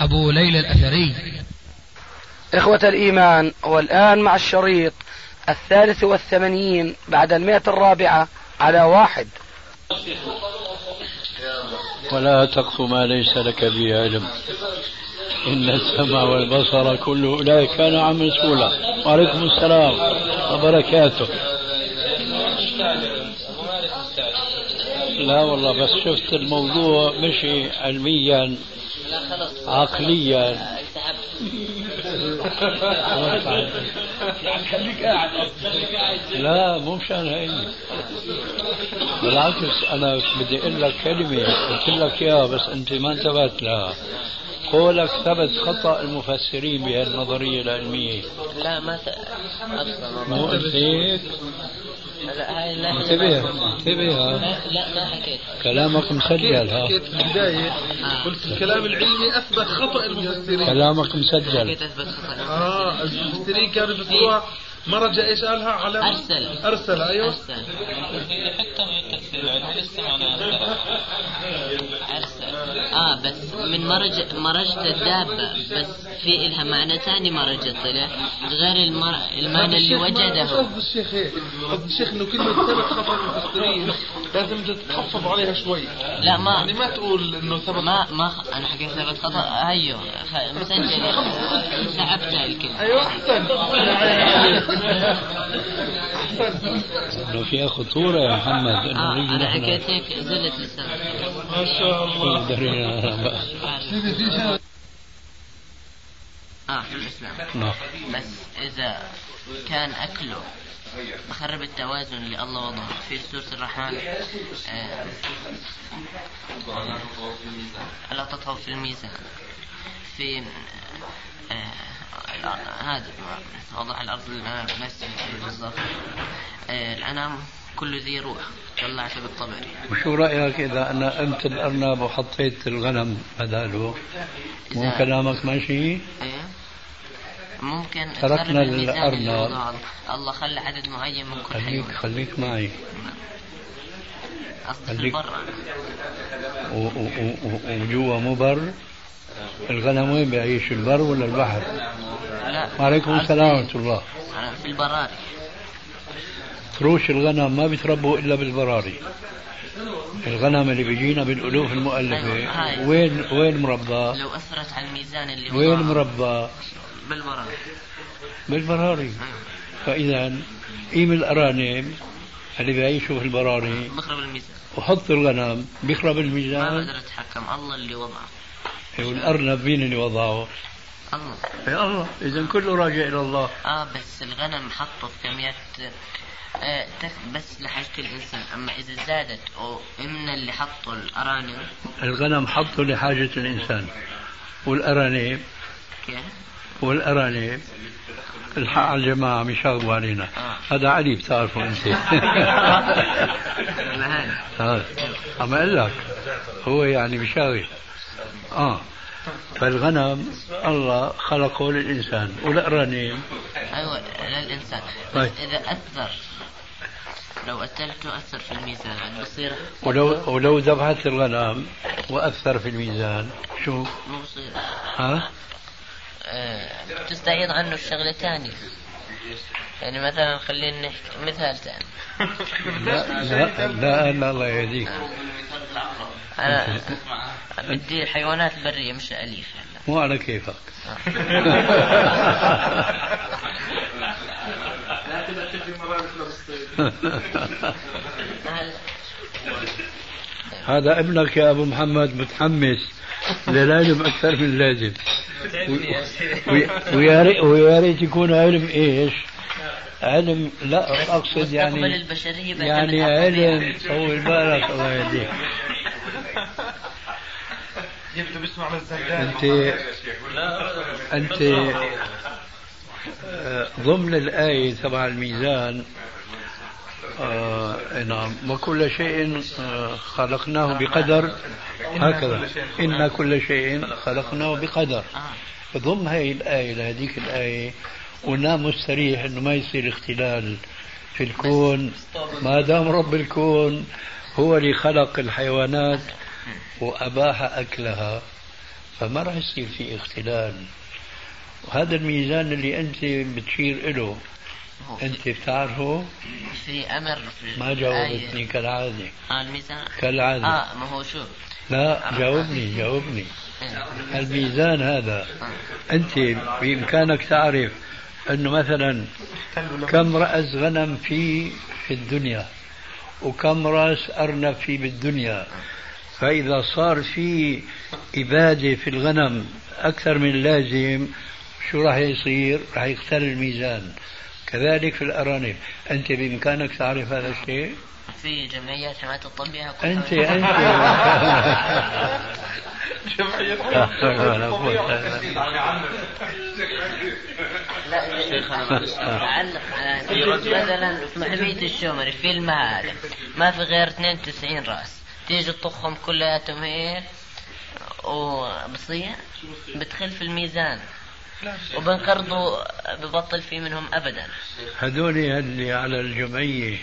أبو ليلى الأثري. إخوة الإيمان والآن مع الشريط الثالث والثمانين بعد المئة الرابعة على واحد. ولا تقف ما ليس لك به علم. إن السمع والبصر كل أولئك كان عن مسؤولا. وعليكم السلام وبركاته. لا والله بس شفت الموضوع مشي علميا. عقليا. لا مو مشان هيك. بالعكس أنا بدي أقول لك كلمة. قلت لك إياها بس أنت ما انتبهت لها. قولك ثبت خطأ المفسرين بهالنظرية العلمية. لا ما ت... مو قلت انتبه انتبه لا. ما حكيت. كلامك مسجل ها. حكيت في البداية. قلت الكلام العلمي أثبت خطأ المفسرين. كلامك مسجل. حكيت أثبت خطأ. آه المفسرين كانوا يفسروها مرج إيش قالها على أرسل. أرسل أيوه. أرسل. حتى من التفسير العلمي لسه معنا أرسل. آه بس من مرج مرجت الدابة. بس في إلها معنى ثاني مرجت له غير المر... المعنى اللي وجده. قصد الشيخ هيك قصد الشيخ إنه كلمة ثبت خطأ المفسرين لازم تتخفض عليها شوي. لا ما يعني ما تقول إنه ثبت ما ما خ... أنا حكيت ثبت خطأ. هيو خ... مسجل. سحبتها الكلمة. أيوه أحسن. انه فيها خطوره يا محمد انه آه نيجي أنا حكيت هيك زلت ما شاء الله. آه في الإسلام. نعم. بس إذا كان أكله بخرب التوازن اللي الله وضعه. في سورة الرحمن آه ألا تطغوا في الميزان. في آه هذا وضع الأرض المسجد بالضبط. آه الأنام كل ذي روح طلعت بالطبع وشو رأيك إذا أنا أنت الأرنب وحطيت الغنم بداله؟ مو إذا- كلامك ماشي؟ إيه. ممكن تركنا الأرنب. الله خلى عدد معين من كل خليك حيوان. خليك معي. خليك- البر. وجوا مو بر الغنم وين بيعيش البر ولا البحر؟ لا وعليكم السلام ورحمة الله في البراري فروش الغنم ما بيتربوا إلا بالبراري الغنم اللي بيجينا بالألوف المؤلفة أيوة،. وين وين مربى؟ لو أثرت على الميزان اللي وين مربى؟ بالبراري بالبراري أيوة. فإذا قيم الأرانب اللي بيعيشوا في البراري بخرب الميزان وحط الغنم بيخرب ما الميزان بقدر أتحكم الله اللي وضعه والارنب مين اللي وضعه؟ الله. يا الله اذا كله راجع إلى الله. آه بس الغنم حطه في كميات آه بس لحاجة الإنسان. أما إذا زادت من اللي حطوا الأرانب؟ الغنم حطه لحاجة الإنسان. والأرانب كيف؟ والأرانب الحق على الجماعة عم يشاغبوا علينا. آه. هذا علي بتعرفه هذا عم أقول لك هو يعني بيشاغب آه. فالغنم الله خلقه للإنسان. والارانب أيوة للإنسان. بس طيب. إذا أثر لو قتلته أثر في الميزان. بصير ولو ولو ذبحت الغنم وأثر في الميزان شو؟ مو بصير. ها؟ آه، بتستعيض عنه الشغلة تانية يعني مثلا خلينا نحكي مثال تاني. لا لا لا, لا الله يهديك أنا بدي الحيوانات البرية مش الأليف هلا مو على كيفك. هل- هذا ابنك يا أبو محمد متحمس للعلم أكثر من اللازم. و- ويا ريت ويا ريت يكون علم إيش؟ علم لا أقصد مستقبل يعني يعني. علم. طول بالك الله يهديك. جبته بيسمع انت أنت آه، ضمن الآية تبع الميزان. آه نعم. وكل شيء آه خلقناه بقدر. هكذا. إن كل شيء خلقناه بقدر. ضم هذه الآية لهذيك الآية. ونام مستريح إنه ما يصير اختلال في الكون. ما دام رب الكون هو اللي خلق الحيوانات وأباح أكلها فما راح يصير في اختلال. وهذا الميزان اللي أنت بتشير له أنت بتعرفه في أمر في ما جاوبتني كالعادة. آه الميزان. كالعادة. آه ما هو شوف لا جاوبني جاوبني. إيه. الميزان هذا. أنت بإمكانك تعرف أنه مثلا كم رأس غنم في في الدنيا وكم رأس أرنب في بالدنيا. فإذا صار في إبادة في الغنم أكثر من اللازم شو راح يصير؟ راح يختل الميزان. كذلك في الأرانب. أنت بإمكانك تعرف هذا الشيء؟ في جمعيات حماية الطبيعة أنت أنت. لا شيخنا. أعلق على مثلا في محمية الشومري في الماء هذا ما في غير 92 رأس. تيجي تطخهم كلياتهم هيك وبصير بتخل في الميزان. وبنقرضوا ببطل في منهم ابدا. هذول اللي على الجمعية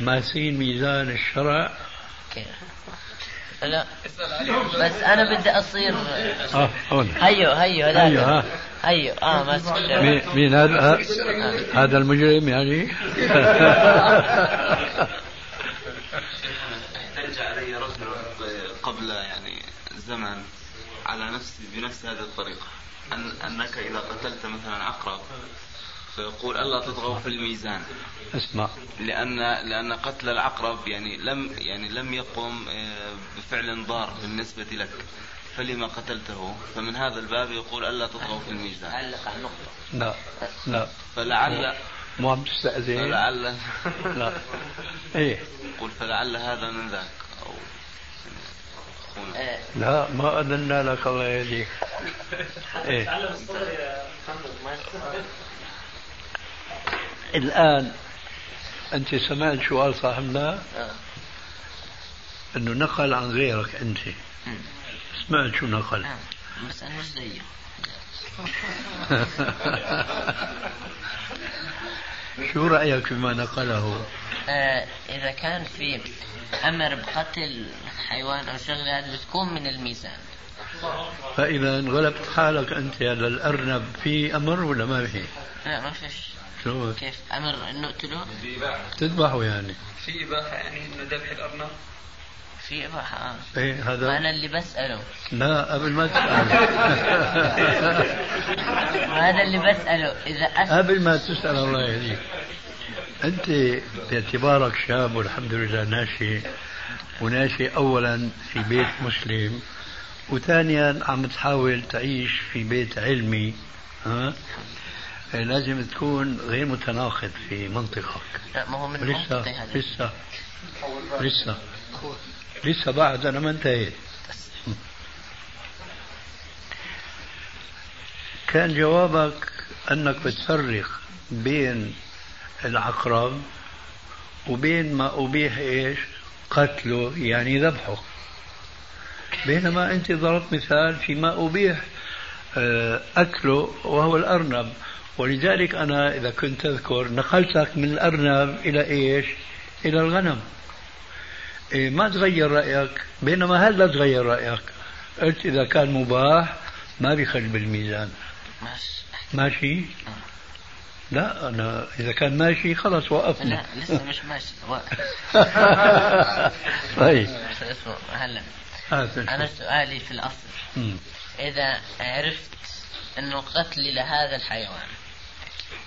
ماسين ميزان الشرع. لا. بس أنا بدي اصير آه هون. هيو هيو هذا هيو، ها. هيو. آه ماسك الشباب. مين مين هذا؟ هذا المجرم يعني؟ احتج علي رجل قبل يعني زمن على نفس بنفس هذه الطريقة. أن أنك إذا قتلت مثلا عقرب فيقول ألا تطغوا في الميزان. اسمع. لأن لأن قتل العقرب يعني لم يعني لم يقم آه، بفعل ضار بالنسبة لك فلما قتلته؟ فمن هذا الباب يقول ألا تطغوا في الميزان. علق على النقطة. لا لا. فلعل مو عم تستأذن؟ فلعل لا. إيه. يقول فلعل هذا من ذاك. أو أخونا. آه، لا ما أذنا لك الله يهديك. إيه. الآن أنت سمعت شو قال صاحبنا آه. أنه نقل عن غيرك أنت. سمعت شو نقل؟ آه. بس أنا مش زيه شو رأيك فيما نقله؟ آه، إذا كان في أمر بقتل حيوان أو شغلة هذه بتكون من الميزان. فإذا انغلبت حالك أنت على الأرنب في أمر ولا ما في؟ لا ما فيش. شو؟ كيف؟ أمر أن نقتله تذبحه يعني. في إباحة يعني إنه ذبح الأرنب؟ في ما هذا أنا اللي بسأله. لا قبل ما تسأل. هذا اللي بسأله. إذا أثبت قبل ما تسأل الله يهديك أنت باعتبارك شاب والحمد لله ناشئ وناشئ أولا في بيت مسلم وثانيا عم تحاول تعيش في بيت علمي ها؟ لازم تكون غير متناقض في منطقك. لا ما هو من لسه لسه لسه. لسه بعد أنا ما انتهيت. كان جوابك أنك بتفرق بين العقرب وبين ما أبيح إيش؟ قتله يعني ذبحه. بينما أنت ضربت مثال فيما أبيح آه، أكله وهو الأرنب. ولذلك أنا إذا كنت تذكر نقلتك من الأرنب إلى إيش؟ إلى الغنم. إيه ما تغير رأيك؟ بينما هلا تغير رأيك؟ قلت إذا كان مباح ما بيخل بالميزان. ماشي. ماشي؟ لا أنا إذا كان ماشي خلص وقفنا. لا لسه مش ماشي طيب. هلا. نشوف. أنا سؤالي في الأصل. إذا عرفت أنه قتلي لهذا الحيوان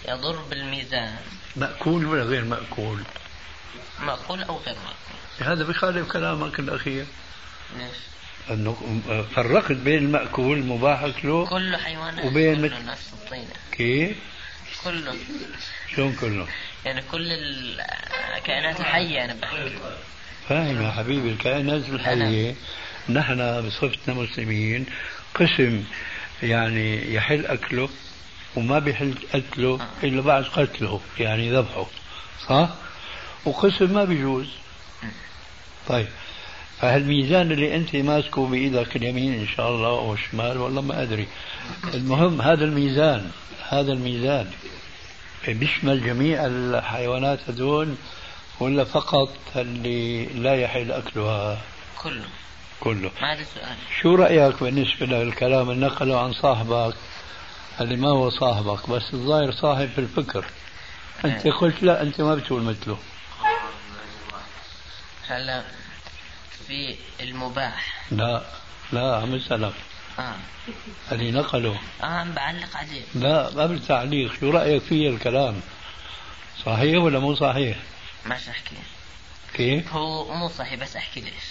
يضر بالميزان مأكول ولا غير مأكول؟ مأكول أو غير مأكول؟ هذا بخالف كلامك الأخير ليش؟ أنه فرقت بين المأكول المباح أكله كل حيوانات وبين كله نفس الطينة كيف؟ كله شلون كله؟ يعني كل الكائنات الحية أنا بحكي فاهم يا حبيبي الكائنات الحية نحن بصفتنا مسلمين قسم يعني يحل أكله وما بيحل قتله إلا بعد قتله يعني ذبحه صح؟ وقسم ما بيجوز طيب. فهالميزان اللي انت ماسكه بإيدك اليمين إن شاء الله أو الشمال والله ما أدري. المهم هذا الميزان هذا الميزان. بيشمل جميع الحيوانات هذول ولا فقط اللي لا يحل أكلها؟ كله. كله. ما هذا السؤال شو رأيك بالنسبة للكلام اللي نقله عن صاحبك اللي ما هو صاحبك بس الظاهر صاحب في الفكر؟ أنت إيه. قلت لا أنت ما بتقول مثله. هلا في المباح. لا لا عم اسالك آه. اللي نقله آه عم بعلق عليه. لا قبل تعليق. شو رأيك في الكلام؟ صحيح ولا مو صحيح؟ ماشي أحكي؟ كيف؟ هو مو صحيح بس أحكي ليش.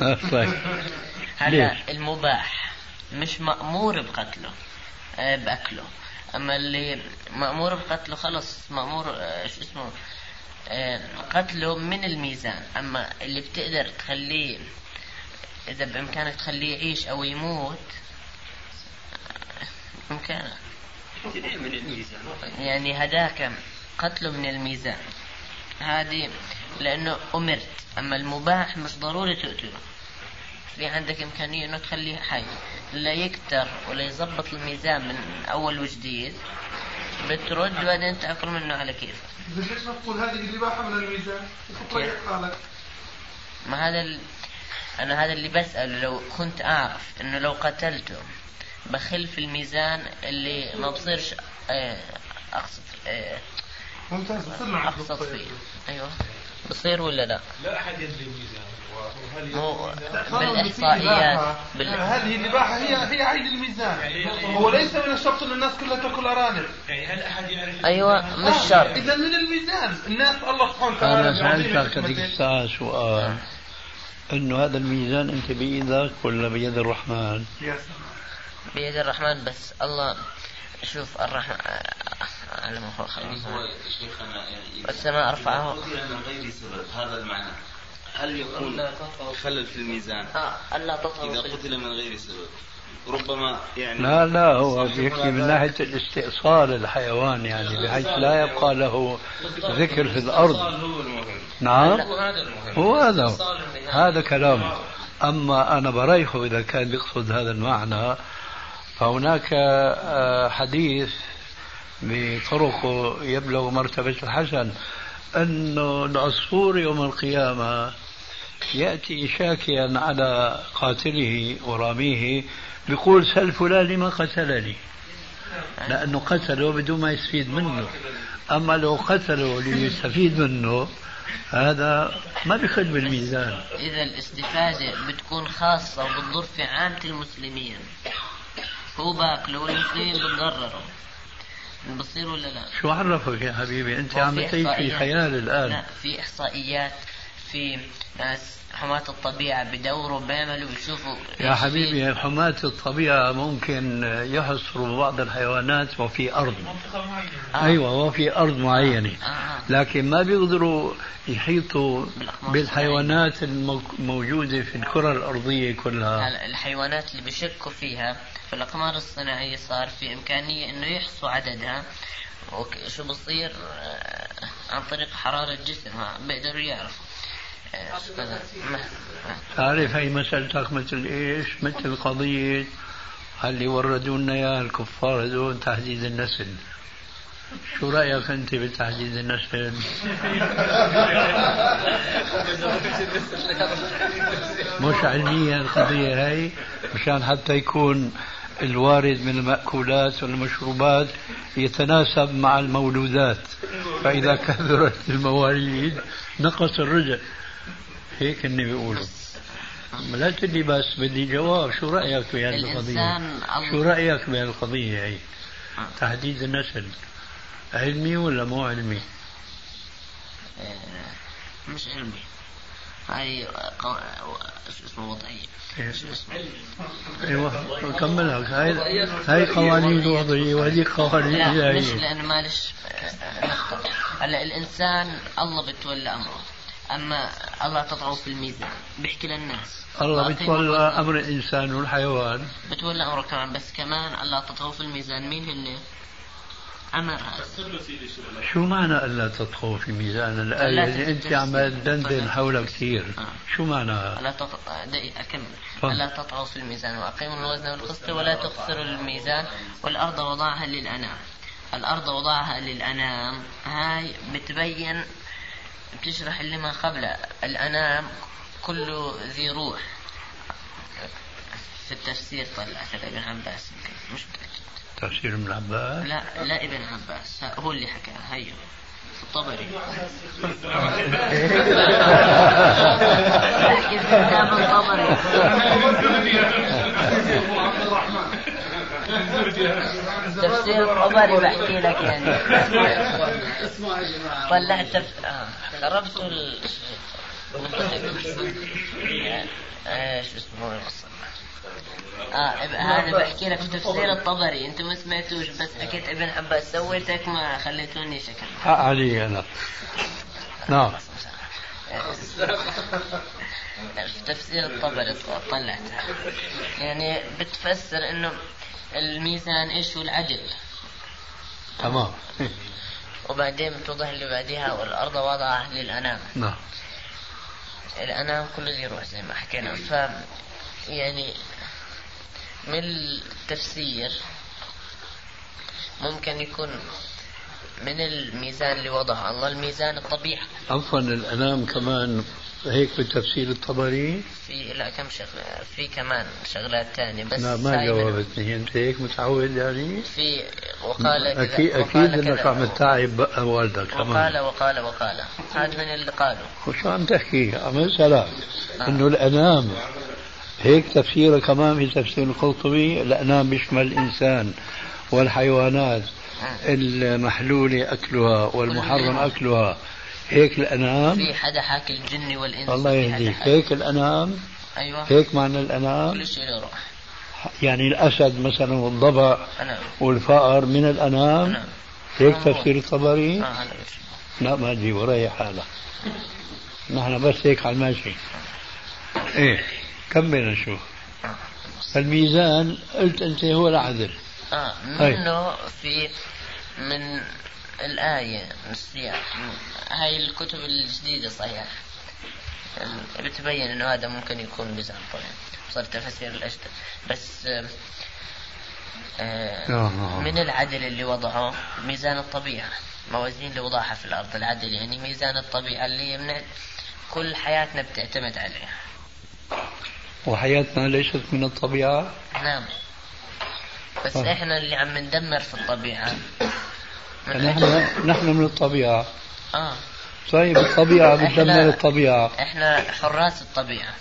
طيب هلا؟ المباح مش مأمور بقتله آه بأكله. أما اللي مأمور بقتله خلص مأمور آه شو اسمه؟ آه قتله من الميزان. أما اللي بتقدر تخليه إذا بإمكانك تخليه يعيش أو يموت آه، بإمكانك. يعني هداك قتله من الميزان. هذه لأنه أمرت. أما المباح مش ضروري تقتله. في عندك إمكانية إنه تخليه حي. لا يكتر ولا يظبط الميزان من أول وجديد. بترد وبعدين تأكل منه على كيف. ليش ما تقول هذه الإباحة من الميزان؟ حالك ما هذا ال... أنا هذا اللي بسأله لو كنت أعرف إنه لو قتلته بخل في الميزان اللي ما بصيرش آه، أقصد آه، ممتاز بصير معك أقصد فيه. أيوه. بصير ولا لا؟ لا أحد يدري الميزان. وهل مو طالما بالإحصائيات. في بال... إباحة، هذه الإباحة هي هي عين الميزان. هو ليس من الشرط أن الناس كلها تأكل أرانب. يعني هل أحد يعرف أيوة مش شرط. إذا من الميزان. الناس الله سبحانه وتعالى أنا سالتك هذيك الساعة سؤال إنه هذا الميزان أنت بإيدك ولا بيد الرحمن؟ يا سلام بيد الرحمن بس الله شوف الرحمن على ما هو يعني يعني رفعه من غير سبب. هذا المعنى. هل يكون خلل في الميزان؟ ألا تطهر إذا قتل من غير سبب. ربما يعني لا لا هو بيحكي من ناحية الاستئصال الحيوان يعني بحيث لا يبقى له ذكر في الأرض. هو المهم. نعم. هذا المهم. هو هذا هذا كلامه أما أنا بريحه إذا كان يقصد هذا المعنى. فهناك آه، حديث بطرقه يبلغ مرتبة الحسن أنه العصفور يوم القيامة يأتي شاكيا على قاتله وراميه بيقول سل فلان لما قتلني. لأنه قتله بدون ما يستفيد منه. أما لو قتله ليستفيد منه هذا ما بيخل بالميزان. إذا الاستفادة بتكون خاصة وبتضر في عامة المسلمين. هو باكله والمسلمين بتضرروا. بصير ولا لا؟ شو عرفك يا حبيبي؟ أنت عم تعيش في. خيال الآن. لا في إحصائيات. في ناس حماة الطبيعة بدوروا بيعملوا بيشوفوا يا حبيبي حماة الطبيعة ممكن يحصروا بعض الحيوانات وفي أرض آه. أيوة وفي أرض معينة آه. آه. لكن ما بيقدروا يحيطوا بالحيوانات الموجودة في الكرة الأرضية كلها الحيوانات اللي بشكوا فيها في الأقمار الصناعية صار في إمكانية إنه يحصوا عددها وك- شو بصير آه، عن طريق حرارة جسمها بيقدروا يعرفوا تعرف هي مسألتك مثل إيش؟ مثل قضية اللي وردوا لنا إياها الكفار هذول تحديد النسل. شو رأيك أنت بتحديد النسل؟ مش علمية القضية هاي مشان حتى يكون الوارد من المأكولات والمشروبات يتناسب مع المولودات. فإذا كثرت المواليد نقص الرزق هيك اللي بيقولوا. لا تدي بس بدي جواب. شو رأيك بهذه الإنسان شو الله رأيك بهالقضية هي؟ تحديد النسل. علمي ولا مو علمي؟ آه، مش علمي. هاي قو... شو اسمه وضعية. إيه. شو اسمه؟ إيوه كملها. هاي هاي قوانين وضعية وهذه قوانين لا مش إلهية لأنه معلش آه، نقطة هلا الإنسان الله بتولى أمره. أما الله تطغوا في الميزان. بيحكي للناس. الله الوزن. أمر الانسان والحيوان. بتولى أمره كمان. بس كمان الله تطغوا في الميزان. مين هن؟ أمر. هذا شو معنى ألا تطغوا في ميزان؟ الآية اللي أنت تتجسس. عمال تدندن حولها كثير. آه. شو معناها؟ ألا دقيقة أكمل. ألا تطغوا في الميزان. وأقيموا الوزن والقسط ولا تخسروا الميزان. والأرض وضعها للأنام. الأرض وضعها للأنام. هاي بتبين بتشرح اللي ما قبله الأنام كله ذي روح. في التفسير طلعت ابن عباس. يمكن مش متأكد تفسير ابن عباس؟ لا لا ابن عباس. هو اللي حكاها هيو في الطبري الطبري. تفسير الطبري بحكي لك يعني. طلعت تف... آه. خربت ال... آه، شو اسمه آه هذا بحكي لك في تفسير الطبري. أنتم ما سمعتوش بس حكيت ابن عباس سويتك ما خليتوني شكل حق علي أنا. نعم. في تفسير الطبري طلعتها. يعني بتفسر إنه الميزان إيش هو العدل تمام. وبعدين بتوضح اللي بعديها والأرض وضعها للأنام. نعم. الأنام كله ذي روح زي ما حكينا. ف يعني من التفسير ممكن يكون من الميزان اللي وضعه. الله الميزان الطبيعة عفوا الأنام كمان هيك بالتفسير الطبري؟ في لا كم شغلة في كمان شغلات ثانية بس لا ما جاوبتني. أنت هيك متعود يعني؟ في وقال أكيد وقال أكيد انك. عم تتعب والدك وقال كمان. وقال وقال هذا من اللي قالوا وشو عم تحكي؟ عم أسألك. إنه الأنام. هيك تفسيره كمان في تفسير القرطبي الأنام بيشمل الإنسان والحيوانات المحلولة أكلها والمحرم. أكلها. هيك الأنام في حدا حاكي الجن والإنس الله يهديك. هيك الأنام أيوة. هيك معنى الأنام كل شيء له روح. يعني الأسد مثلا والضبع أنا والفأر من الأنام أنا هيك آه. تفسير الطبري؟ آه. لا ما تجيب وريح حالك نحن بس هيك على الماشي. إيه كمل نشوف؟ الميزان قلت أنت هو العدل. هاي. منه في من الآية من السياق. هاي الكتب الجديدة صحيح. بتبين إنه هذا ممكن يكون ميزان طبعا صار تفسير الأشد. بس آه،. من العدل اللي وضعه ميزان الطبيعة. موازين اللي وضعها في الأرض. العدل يعني ميزان الطبيعة اللي يمنع كل حياتنا بتعتمد عليها. وحياتنا ليست من الطبيعة؟ نعم. بس آه. إحنا اللي عم ندمر في الطبيعة. نحن نحن من الطبيعة. آه. طيب الطبيعة إحنا- بتدمر الطبيعة. إحنا حراس الطبيعة.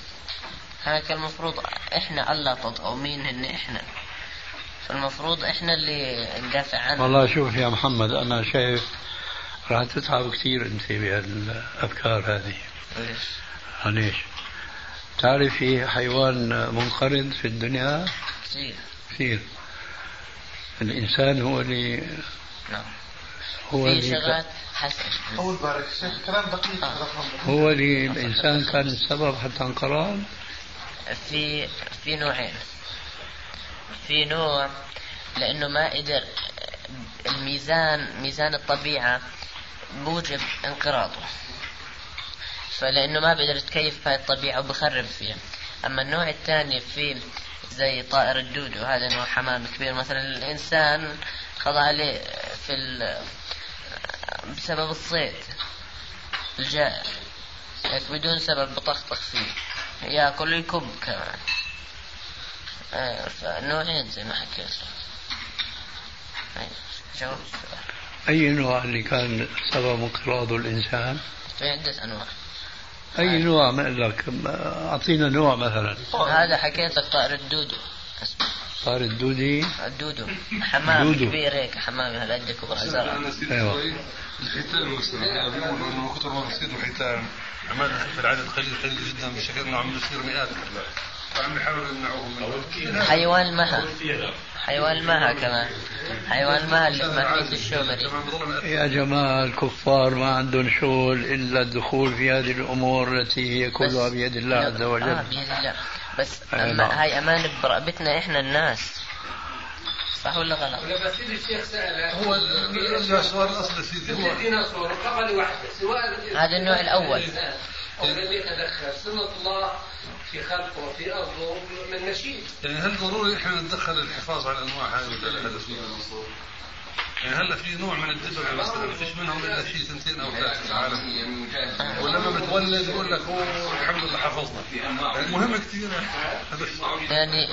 هيك المفروض إحنا الله تطغوا مين هن إحنا. فالمفروض إحنا اللي ندافع عنهم والله شوف يا محمد أنا شايف راح تتعب كثير أنت بهالأفكار هذه. ليش؟ معليش تعرف في حيوان منقرض في الدنيا؟ كثير. كثير. الإنسان هو اللي نعم. هو في اللي شغلات شيخ كلام دقيق. آه. هو اللي الإنسان كان السبب حتى انقراض في في نوعين. في نوع لأنه ما قدر الميزان ميزان الطبيعة بوجب انقراضه. فلأنه ما بيقدر يتكيف بهاي الطبيعة وبخرب فيها. أما النوع الثاني في زي طائر الدودو هذا نوع حمام كبير. مثلا الإنسان خضع عليه في ال- بسبب الصيد الجائر هيك بدون سبب بطخطخ فيه. يأكل ويكب كمان. آه فنوعين زي ما حكيت. أي، جاوب السؤال. أي نوع اللي كان سبب انقراضه الإنسان؟ في عدة أنواع. أي نوع ما لك أعطينا نوع مثلا. هذا حكيت لك طائر الدودو. اسمه صار الدودي الدودو. حمام دودو. كبير هيك حمام هالقد كبر زرع أيوة. الختان مثلا بيقولوا إنه من كثر ما بصير الختان عمال في العدد قليل قليل جدا. بشكل إنه عم يصير مئات. فعم يحاولوا يمنعوهم منه. حيوان المها حيوان المها كمان. حيوان المها اللي ماكلة الشومري. يا جماعة الكفار ما عندهم شغل إلا الدخول في هذه الأمور التي هي كلها بيد الله عز وجل. بيد الله. بس آه، أما نعم. هاي أمان برقبتنا إحنا الناس. صح ولا غلط؟ بس الشيخ سأل هو ال- السؤال الاصلي سيدي هو. الديناصور قبل واحدة سواء هذا النوع الأول. أو لم يتدخل سنة الله في خلقه وفي أرضه من نشيد. يعني هل ضروري إحنا نتدخل الحفاظ على الانواع هذه ولا يعني هلا في نوع من الدببه مثلا؟ ما فيش منهم إلا شيء سنتين أو ثلاثة في العالم. ولما بتولد يقول لك هو الحمد لله حفظنا. يعني مهم كثير هذا الشيء. يعني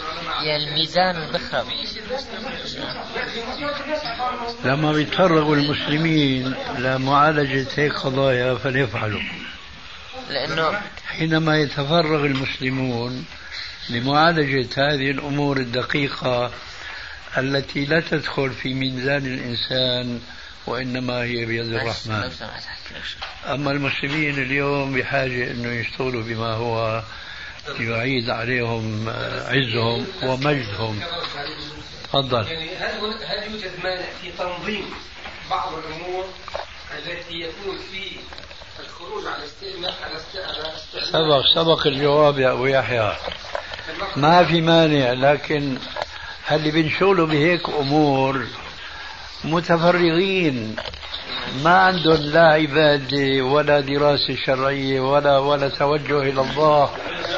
يا الميزان بخرب لما بيتفرغوا المسلمين لمعالجة هيك قضايا فليفعلوا. لأنه حينما يتفرغ المسلمون لمعالجة هذه الأمور الدقيقة التي لا تدخل في ميزان الإنسان وإنما هي بيد الرحمن. أما المسلمين اليوم بحاجة أنه يشتغلوا بما هو يعيد عليهم آه، عزهم ومجدهم. تفضل. يعني هل هل يوجد مانع في تنظيم بعض الأمور التي يكون في الخروج على سبق سبق الجواب يا أبو يحيى. ما في مانع لكن اللي بينشغلوا بهيك أمور؟ متفرغين. ما عندهم لا عبادة ولا دراسة شرعية ولا ولا توجه إلى الله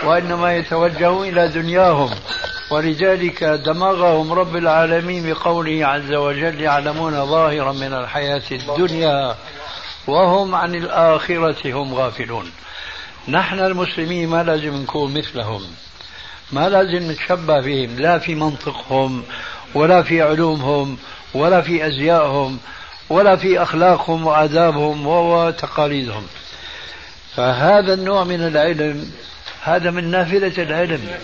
وإنما يتوجهون إلى دنياهم. ولذلك دمغهم رب العالمين بقوله عز وجل يعلمون ظاهرا من الحياة الدنيا. وهم عن الآخرة هم غافلون. نحن المسلمين ما لازم نكون مثلهم. ما لازم نتشبه بهم لا في منطقهم ولا في علومهم ولا في أزيائهم ولا في أخلاقهم وآدابهم وتقاليدهم. فهذا النوع من العلم هذا من نافلة العلم.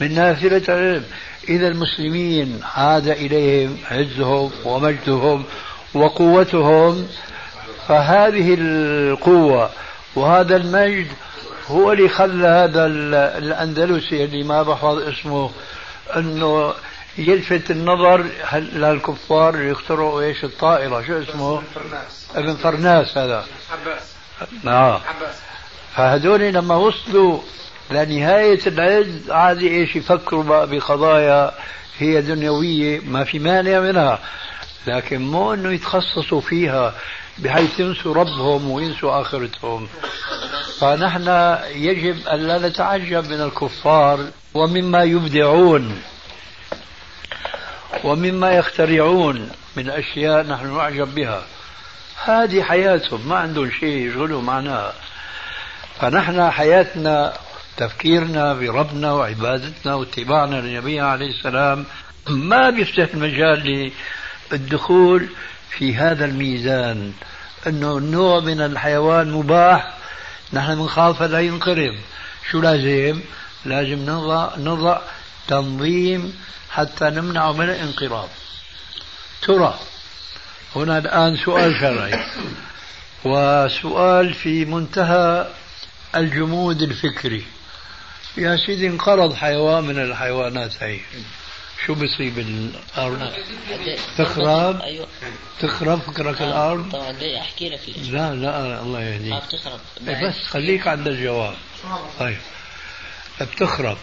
من نافلة العلم. إذا المسلمين عاد إليهم عزهم ومجدهم وقوتهم فهذه القوة وهذا المجد هو اللي خلى هذا ال- الأندلسي اللي ما بحفظ اسمه أنه يلفت النظر للكفار اللي يخترعوا إيش الطائرة شو اسمه؟ ابن فرناس. هذا. عباس. آه. عباس. فهذول لما وصلوا لنهاية العز عاد إيش يفكروا بقى بقضايا هي دنيوية ما في مانع منها لكن مو إنه يتخصصوا فيها. بحيث ينسوا ربهم وينسوا آخرتهم. فنحن يجب أن لا نتعجب من الكفار ومما يبدعون ومما يخترعون من أشياء نحن نعجب بها. هذه حياتهم ما عندهم شيء يشغلوا معنا فنحن حياتنا تفكيرنا بربنا وعبادتنا واتباعنا للنبي عليه السلام ما بيفتح المجال للدخول في هذا الميزان أنه نوع من الحيوان مباح نحن بنخاف لا ينقرض. شو لازم؟ لازم نضع نضع تنظيم حتى نمنعه من الانقراض. ترى هنا الآن سؤال شرعي. وسؤال في منتهى الجمود الفكري. يا سيدي انقرض حيوان من الحيوانات هي شو بصيب الأرض تخرب؟ أيوه. تخرب فكرك الأرض؟ طبعا بدي أحكي لك لا لا الله ما يهديك بتخرب. إيه بس خليك عند الجواب. طيب. بتخرب.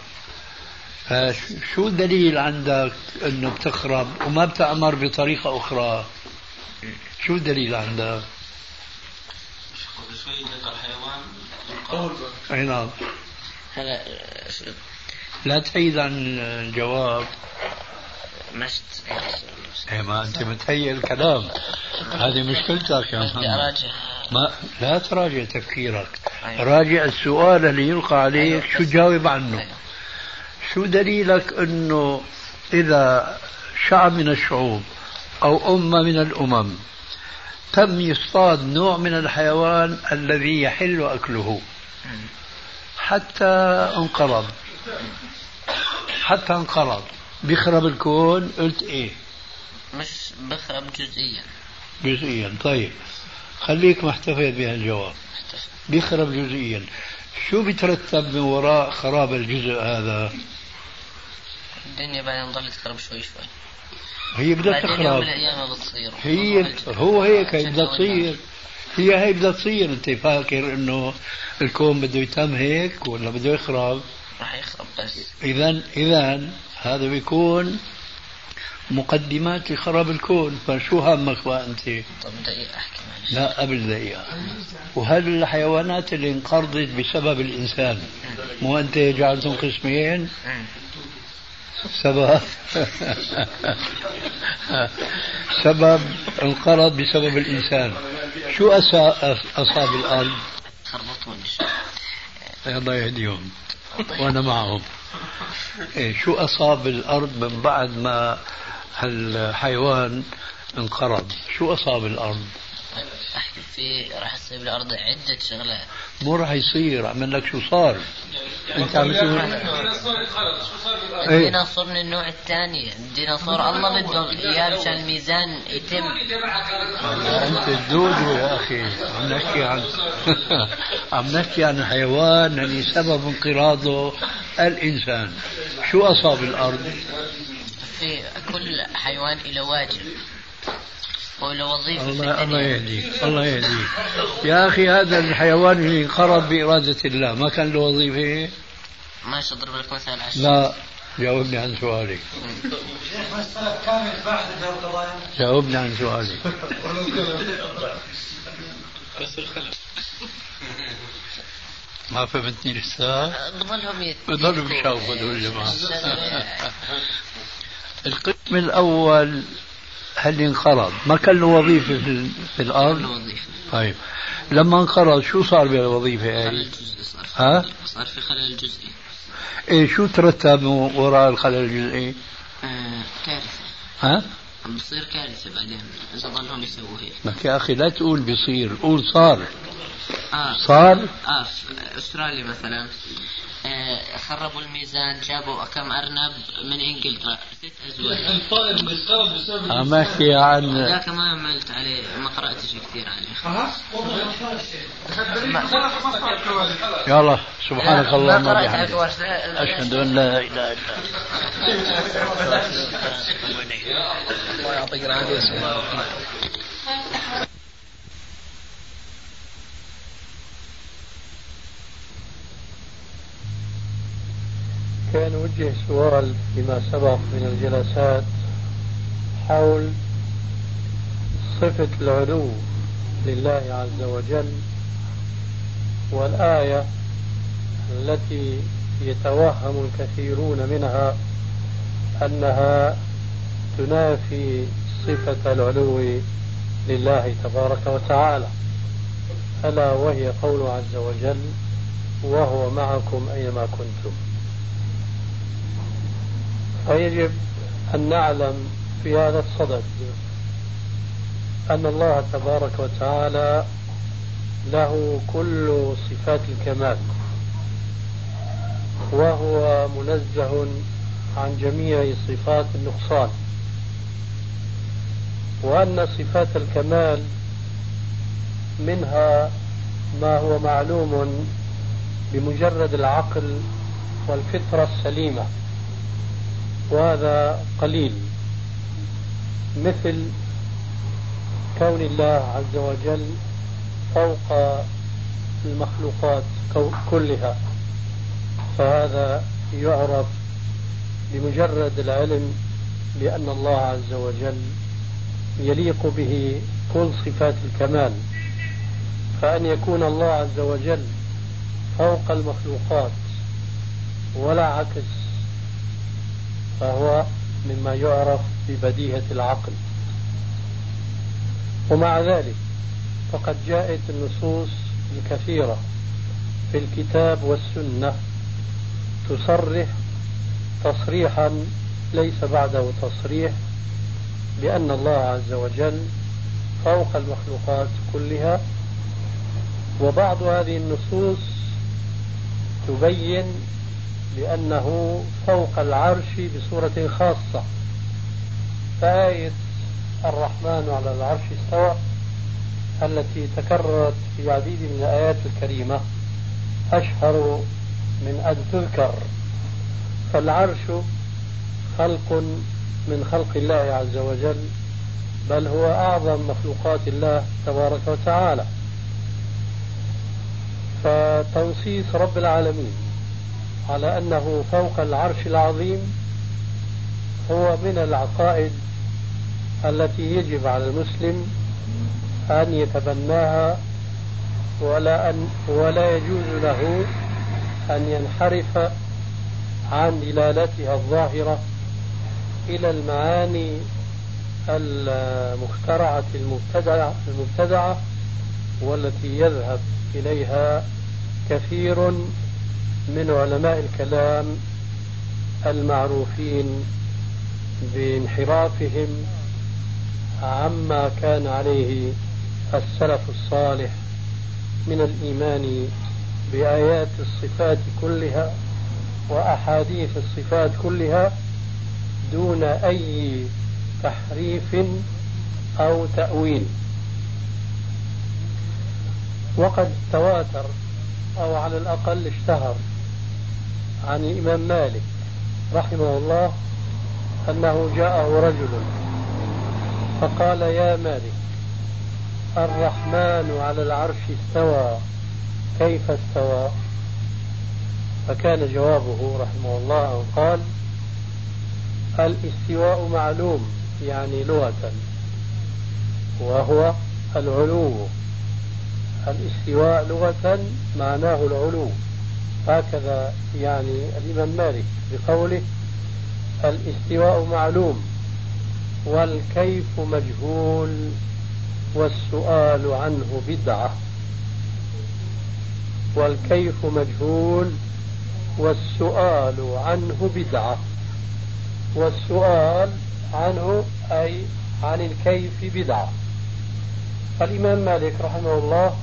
فشو الدليل عندك إنه بتخرب وما بتأمر بطريقة أخرى؟ شو الدليل عندك؟ قبل شوي ذكر حيوان أي نعم. هلا شو- لا تعيد عن الجواب. مشت إيه ما أنت متهيئ الكلام. هذه مشكلتك يا محمد. ما لا تراجع تفكيرك. أيوة. راجع السؤال اللي يلقى عليك أيوة، شو تجاوب عنه؟ أيوة. شو دليلك إنه إذا شعب من الشعوب أو امه من الأمم تم يصطاد نوع من الحيوان الذي يحل أكله؟ حتى انقرض. حتى انقرض. بيخرب الكون قلت إيه؟ مش بخرب جزئيا. جزئيا. طيب خليك محتفظ بهالجواب بيخرب جزئيا. شو بيترتب من وراء خراب الجزء هذا؟ الدنيا بعدين ضلت تخرب شوي شوي. هي بدها تخرب. هي هو هيك هي بدها تصير. هي هي بدها تصير. أنت فاكر إنه الكون بده يتم هيك ولا بده يخرب؟ راح يخرب بس. اذا اذا هذا بيكون مقدمات لخراب الكون. فشو همك بقى أنت؟ طب دقيقة أحكي معلش. لا قبل دقيقة. وهذه الحيوانات اللي انقرضت بسبب الإنسان مو أنت جعلتهم قسمين. سبب. سبب انقرض بسبب الإنسان. شو أسا- أصاب الأرض؟ خربطوني. الله يهديهم. وأنا معهم. إيه شو أصاب الأرض من بعد ما هالحيوان انقرض؟ شو أصاب الأرض؟ احكي في راح تصير بالأرض عدة شغلات مو راح يصير عمل لك شو صار؟ أنت عم تقول الديناصور؟ إيه. الديناصور من النوع الثاني. الديناصور الله بده إياه مشان الميزان يتم. أنت الدودو يا أخي. عم نحكي عن عم نحكي عن حيوان اللي سبب انقراضه الإنسان. شو أصاب الأرض؟ في كل حيوان له واجب. وله وظيفة في الله الله يهديك الله يهديك. يا أخي هذا الحيوان اللي انقرض بإرادة الله ما كان له وظيفة؟ ماشي اضرب لك مثال الشيء. لا جاوبني عن سؤالي. جاوبني عن سؤالي. بس الخلف ما فهمتني لسه بضلهم بيشوفوا هذول الجماعة القسم الأول هل انقرض؟ ما كان له وظيفة في, في الأرض؟ وظيفة. طيب. لما انقرض شو صار بالوظيفة خلل هاي جزئي صار ها؟ صار في خلل جزئي إيه شو ترتب وراء الخلل الجزئي آه كارثة. ها؟ بتصير كارثة بعدين إذا ضلهم يسووا هيك. لك يا أخي لا تقول بيصير قول صار. آه. صار؟ آه في أستراليا مثلا. آه خربوا الميزان جابوا كم أرنب من إنجلترا. ست أزواج. الطائر اللي انقرض بسبب أحكي عن ذاك ما عملت عليه ما قرأتش كثير عليه. يلا سبحانك اللهم ما قرأت وبحمدك. أشهد أن لا إله إلا أنت الله. يعطيك العافية. كان وجه سؤال فيما سبق من الجلسات حول صفة العلو لله عز وجل والآية التي يتوهم الكثيرون منها أنها تنافي صفة العلو لله تبارك وتعالى. ألا وهي قوله عز وجل وهو معكم أينما كنتم. فيجب أن نعلم في هذا الصدد أن الله تبارك وتعالى له كل صفات الكمال وهو منزه عن جميع صفات النقصان. وأن صفات الكمال منها ما هو معلوم بمجرد العقل والفطرة السليمة. وهذا قليل مثل كون الله عز وجل فوق المخلوقات كلها. فهذا يعرف بمجرد العلم بأن الله عز وجل يليق به كل صفات الكمال. فأن يكون الله عز وجل فوق المخلوقات ولا عكس. فهو مما يعرف ببديهة العقل. ومع ذلك فقد جاءت النصوص الكثيرة في الكتاب والسنة تصرح تصريحا ليس بعده تصريح بأن الله عز وجل فوق المخلوقات كلها وبعض هذه النصوص تبين بأنه فوق العرش بصورة خاصة. فآية الرحمن على العرش استوى التي تكررت في عديد من الآيات الكريمة. أشهر من أن تذكر. فالعرش خلق من خلق الله عز وجل بل هو أعظم مخلوقات الله تبارك وتعالى. فتنصيص رب العالمين. على أنه فوق العرش العظيم هو من العقائد التي يجب على المسلم أن يتبناها ولا أن ولا يجوز له أن ينحرف عن دلالتها الظاهرة إلى المعاني المخترعة المبتدعة, والتي يذهب إليها كثير من علماء الكلام المعروفين بانحرافهم عما كان عليه السلف الصالح من الإيمان بآيات الصفات كلها وأحاديث الصفات كلها دون أي تحريف أو تأويل. وقد تواتر أو على الأقل اشتهر عن الإمام مالك رحمه الله أنه جاءه رجل فقال يا مالك الرحمن على العرش استوى كيف استوى؟ فكان جوابه رحمه الله قال الاستواء معلوم يعني لغة وهو العلو. الاستواء لغة معناه العلو. هكذا يعني الإمام مالك بقوله الاستواء معلوم والكيف مجهول والسؤال عنه بدعة. والكيف مجهول والسؤال عنه بدعة. والسؤال عنه أي عن الكيف بدعة. فالإمام مالك رحمه الله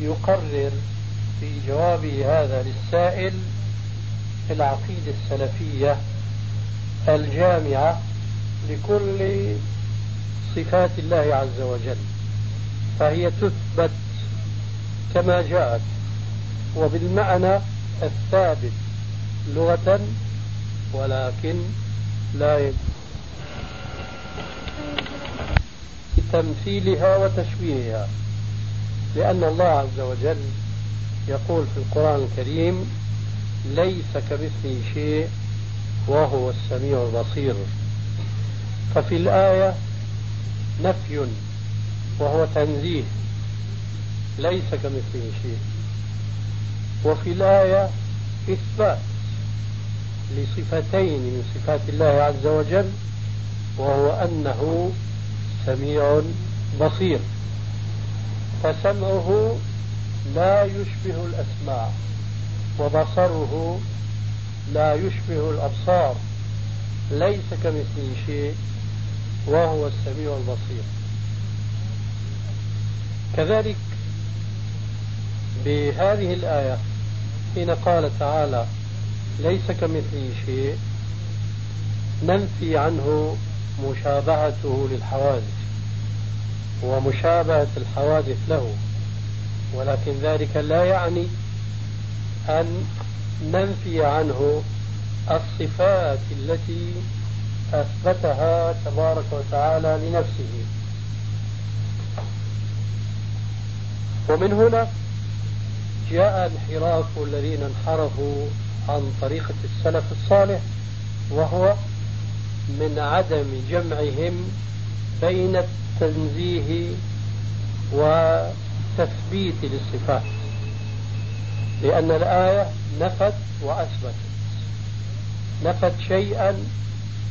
يقرر في جوابه هذا للسائل العقيدة السلفية الجامعة لكل صفات الله عز وجل فهي تثبت كما جاءت وبالمعنى الثابت لغة ولكن لا تمثيلها وتشبيهها لأن الله عز وجل يقول في القرآن الكريم ليس كمثله شيء وهو السميع البصير. ففي الآية نفي وهو تنزيه ليس كمثله شيء. وفي الآية إثبات لصفتين من صفات الله عز وجل وهو أنه سميع بصير. فسمعه لا يشبه الأسماع وبصره لا يشبه الأبصار. ليس كمثله شيء وهو السميع البصير. كذلك بهذه الآية حين قال تعالى ليس كمثله شيء ننفي عنه مشابهته للحوادث ومشابهة الحوادث له. ولكن ذلك لا يعني أن ننفي عنه الصفات التي أثبتها تبارك وتعالى لنفسه. ومن هنا جاء انحراف الذين انحرفوا عن طريقة السلف الصالح وهو من عدم جمعهم بين التنزيه والتثبيت للصفات لأن الآية نفت وأثبتت. نفت شيئا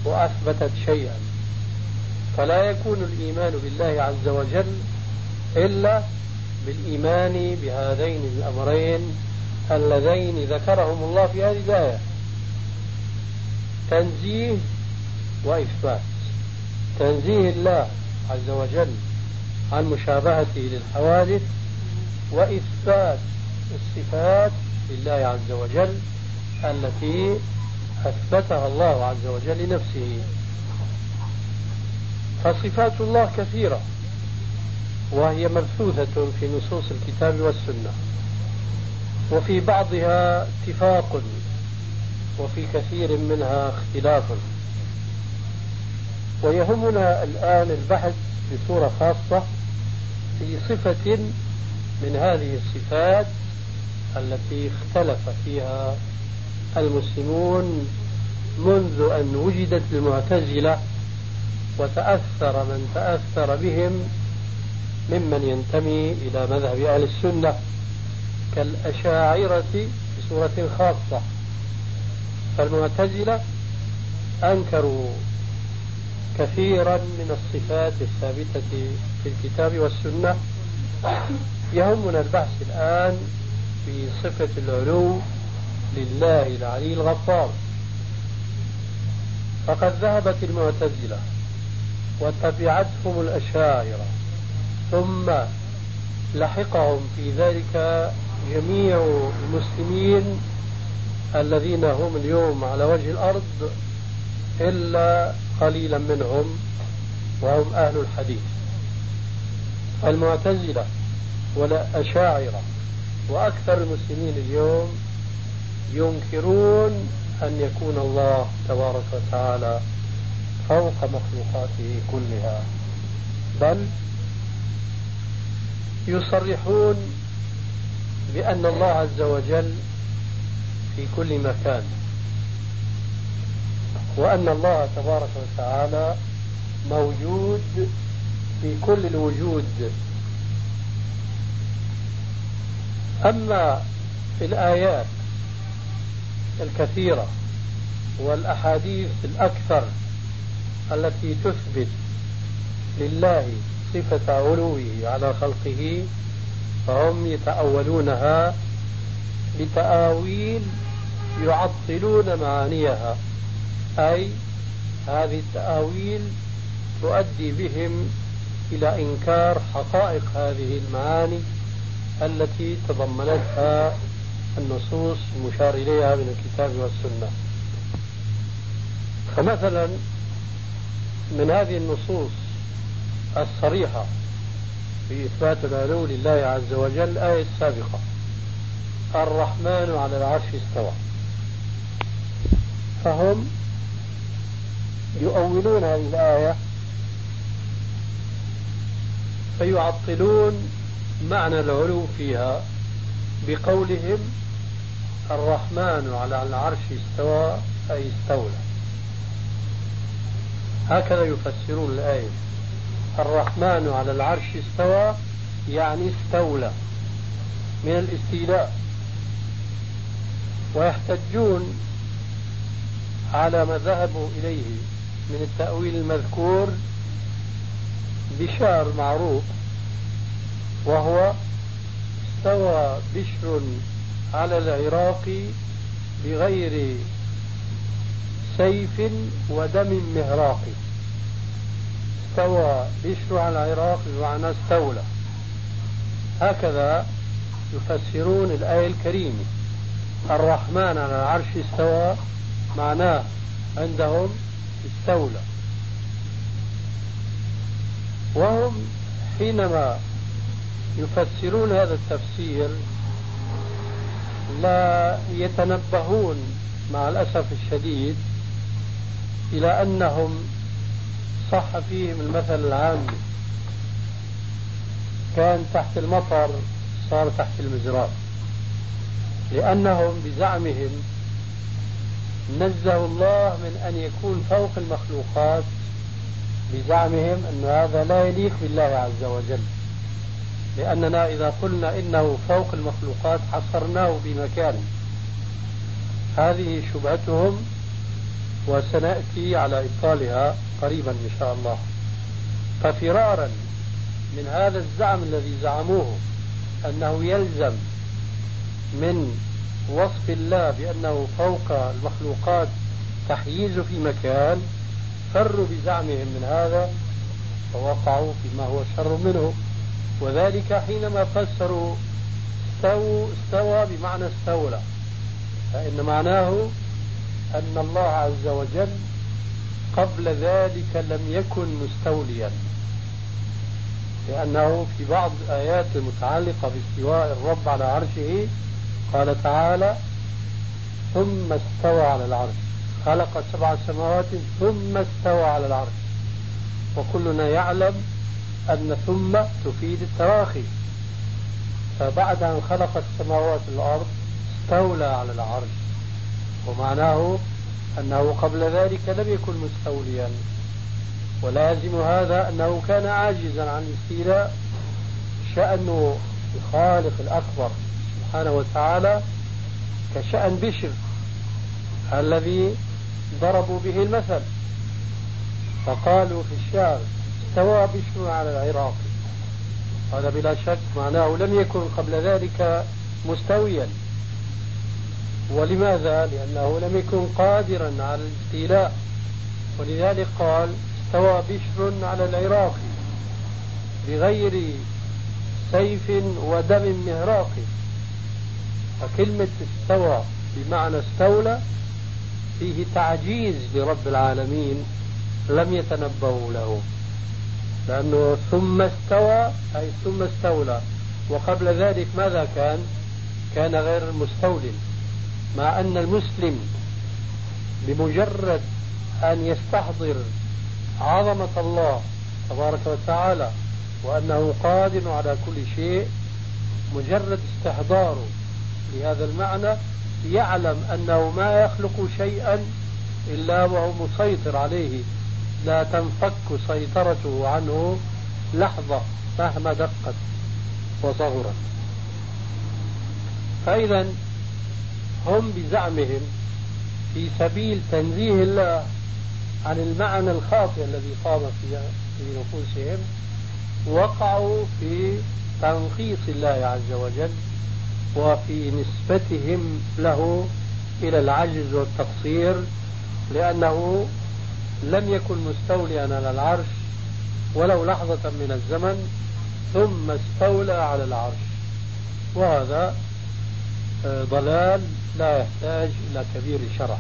وأثبتت شيئا. فلا يكون الإيمان بالله عز وجل إلا بالإيمان بهذين الأمرين اللذين ذكرهم الله في هذه الآية. تنزيه وإثبات. تنزيه الله عز وجل عن مشابهته للحوادث وإثبات الصفات لله عز وجل التي أثبتها الله عز وجل لنفسه. فصفات الله كثيرة وهي مبثوثة في نصوص الكتاب والسنة وفي بعضها اتفاق وفي كثير منها اختلاف. ويهمنا الآن البحث بصورة خاصة في صفة من هذه الصفات التي اختلف فيها المسلمون منذ أن وجدت المعتزلة وتأثر من تأثر بهم ممن ينتمي إلى مذهب أهل السنة كالأشاعرة بصورة خاصة. فالمعتزلة أنكروا كثيرا من الصفات الثابتة في الكتاب والسنة يهمنا البحث الآن في صفة العلو لله العلي الغفار. فقد ذهبت المعتزلة وتبعتهم الأشاعرة ثم لحقهم في ذلك جميع المسلمين الذين هم اليوم على وجه الأرض إلا قليلا منهم وهم أهل الحديث. المعتزلة والأشاعرة وأكثر المسلمين اليوم ينكرون أن يكون الله تبارك وتعالى فوق مخلوقاته كلها بل يصرحون بأن الله عز وجل في كل مكان وأن الله تبارك وتعالى موجود في كل الوجود. أما الآيات الكثيرة والأحاديث الأكثر التي تثبت لله صفة علوه على خلقه فهم يتأولونها بتآويل يعطلون معانيها. أي هذه التآويل تؤدي بهم إلى إنكار حقائق هذه المعاني التي تضمنتها النصوص المشار إليها من الكتاب والسنة. فمثلا من هذه النصوص الصريحة في إثبات العلو لله عز وجل الآية السابقة الرحمن على العرش استوى. فهم يؤولون هذه الآية فيعطلون معنى العلو فيها بقولهم الرحمن على العرش استوى أي استولى. هكذا يفسرون الآية. الرحمن على العرش استوى يعني استولى من الاستيلاء. ويحتجون على ما ذهبوا إليه من التأويل المذكور بشعر معروف وهو استوى بشر على العراق بغير سيف ودم مهراق. استوى بشر على العراق بمعنى استولى. هكذا يفسرون الآية الكريمة. الرحمن على العرش استوى معناه عندهم استولى. وهم حينما يفسرون هذا التفسير لا يتنبهون مع الأسف الشديد إلى أنهم صح فيهم المثل العام. كان تحت المطر صار تحت المزراب لأنهم بزعمهم نزه الله من أن يكون فوق المخلوقات بزعمهم أن هذا لا يليق بالله عز وجل. لأننا إذا قلنا إنه فوق المخلوقات حصرناه بمكان. هذه شبهتهم وسنأتي على إبطالها قريبا إن شاء الله. ففرارا من هذا الزعم الذي زعموه أنه يلزم من وصف الله بأنه فوق المخلوقات تحييز في مكان فروا بزعمهم من هذا ووقعوا فيما هو شر منه. وذلك حينما فسروا استووا استوى بمعنى استولى. فإن معناه أن الله عز وجل قبل ذلك لم يكن مستوليا. لأنه في بعض الآيات المتعلقة باستواء الرب على عرشه قال تعالى ثم استوى على العرش خلق سبع سماوات ثم استوى على العرش. وكلنا يعلم أن ثم تفيد التراخي فبعد أن خلق السماوات والأرض استولى على العرش. ومعناه أنه قبل ذلك لم يكن مستوليا. ولازم هذا أنه كان عاجزا عن الاستيلاء شأن الخالق الأكبر سبحانه وتعالى كشأن بشر الذي ضربوا به المثل. فقالوا في الشعر استوى بشر على العراق. هذا بلا شك معناه لم يكن قبل ذلك مستويا. ولماذا؟ لأنه لم يكن قادرا على الاستيلاء ولذلك قال استوى بشر على العراق. بغير سيف ودم مهراق فكلمة استوى بمعنى استولى فيه تعجيز لرب العالمين لم يتنبهوا له. لأنه ثم استوى أي ثم استولى. وقبل ذلك ماذا كان؟ كان غير مستول. مع أن المسلم بمجرد أن يستحضر عظمة الله تبارك وتعالى وأنه قادر على كل شيء مجرد استحضاره لهذا المعنى يعلم أنه ما يخلق شيئا إلا وهو مسيطر عليه. لا تنفك سيطرته عنه لحظة مهما دقت وصغرت فإذا هم بزعمهم في سبيل تنزيه الله عن المعنى الخاطئ الذي قام في في نفوسهم وقعوا في تنقيص الله عز وجل. وفي نسبتهم له إلى العجز والتقصير لأنه لم يكن مستوليا على العرش ولو لحظة من الزمن ثم استولى على العرش. وهذا آه، ضلال لا يحتاج إلى كبير شرح.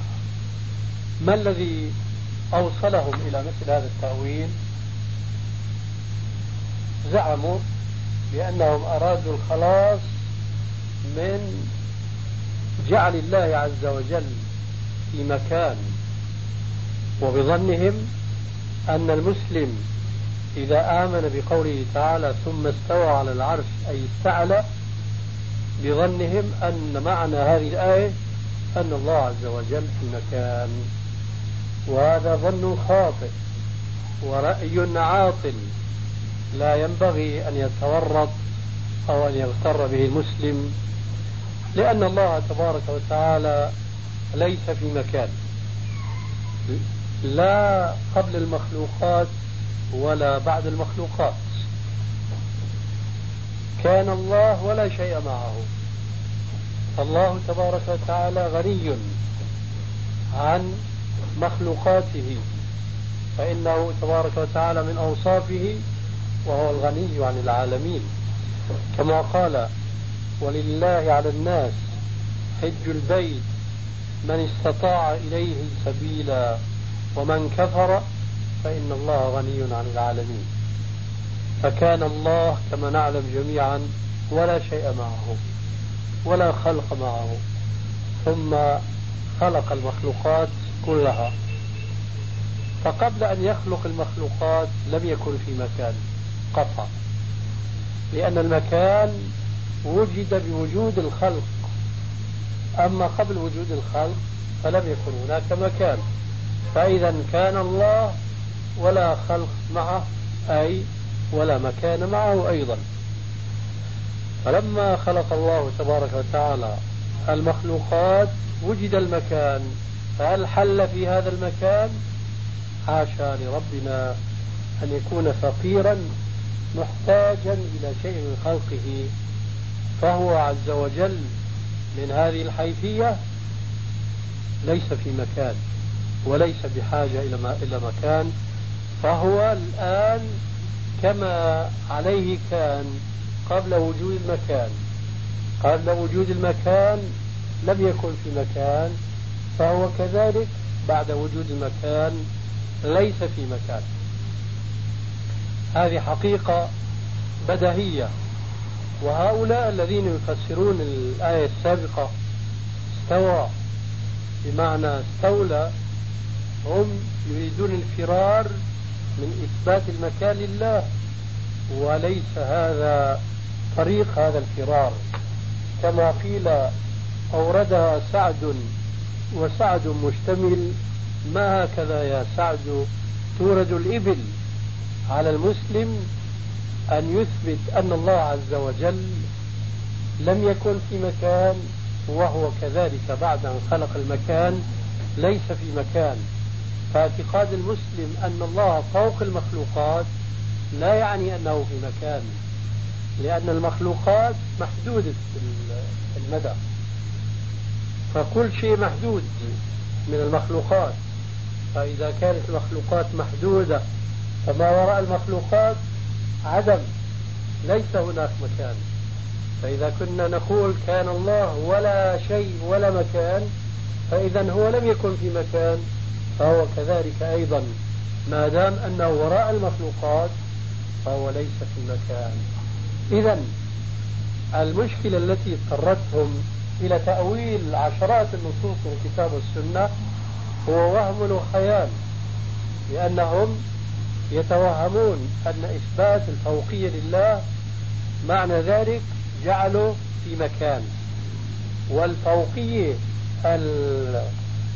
ما الذي أوصلهم إلى مثل هذا التأويل؟ زعموا بأنهم أرادوا الخلاص من جعل الله عز وجل في مكان وبظنهم أن المسلم إذا آمن بقوله تعالى ثم استوى على العرش أي استعلى بظنهم أن معنى هذه الآية أن الله عز وجل في مكان. وهذا ظن خاطئ ورأي عاطل. لا ينبغي أن يتورط أو أن يغتر به المسلم. لأن الله تبارك وتعالى ليس في مكان. لا قبل المخلوقات ولا بعد المخلوقات. كان الله ولا شيء معه. الله تبارك وتعالى غني عن مخلوقاته. فإنه تبارك وتعالى من أوصافه وهو الغني عن العالمين. كما قال ولله على الناس حج البيت من استطاع إليه سبيلا ومن كفر فإن الله غني عن العالمين. فكان الله كما نعلم جميعا ولا شيء معه ولا خلق معه ثم خلق المخلوقات كلها. فقبل أن يخلق المخلوقات لم يكن في مكان قطع لأن المكان وجد بوجود الخلق. أما قبل وجود الخلق فلم يكن هناك مكان. فإذا كان الله ولا خلق معه أي ولا مكان معه أيضا. فلما خلق الله تبارك وتعالى المخلوقات وجد المكان. فهل حل في هذا المكان؟ حاشا لربنا أن يكون فقيرا محتاجا إلى شيء من خلقه. فهو عز وجل من هذه الحيثية ليس في مكان وليس بحاجة إلى إلى مكان فهو الآن كما عليه كان قبل وجود المكان. قبل وجود المكان لم يكن في مكان فهو كذلك بعد وجود المكان ليس في مكان. هذه حقيقة بدهية. وهؤلاء الذين يفسرون الآية السابقة استوى بمعنى استولى هم يريدون الفرار من إثبات المكان لله وليس هذا طريق هذا الفرار. كما قيل أوردها سعد وسعد مشتمل ما هكذا يا سعد؟ تورد الإبل على المسلم أن يثبت أن الله عز وجل لم يكن في مكان وهو كذلك بعد أن خلق المكان ليس في مكان. فاعتقاد المسلم أن الله فوق المخلوقات لا يعني أنه في مكان لأن المخلوقات محدودة المدى. فكل شيء محدود من المخلوقات. فإذا كانت المخلوقات محدودة فما وراء المخلوقات عدم ليس هناك مكان. فإذا كنا نقول كان الله ولا شيء ولا مكان فإذا هو لم يكن في مكان فهو كذلك أيضا. ما دام أنه وراء المخلوقات فهو ليس في مكان إذا المشكلة التي اضطرتهم إلى تأويل عشرات النصوص من الكتاب والسنة هو وهم وخيال لأنهم يتوهمون أن إثبات الفوقية لله معنى ذلك جعله في مكان. والفوقية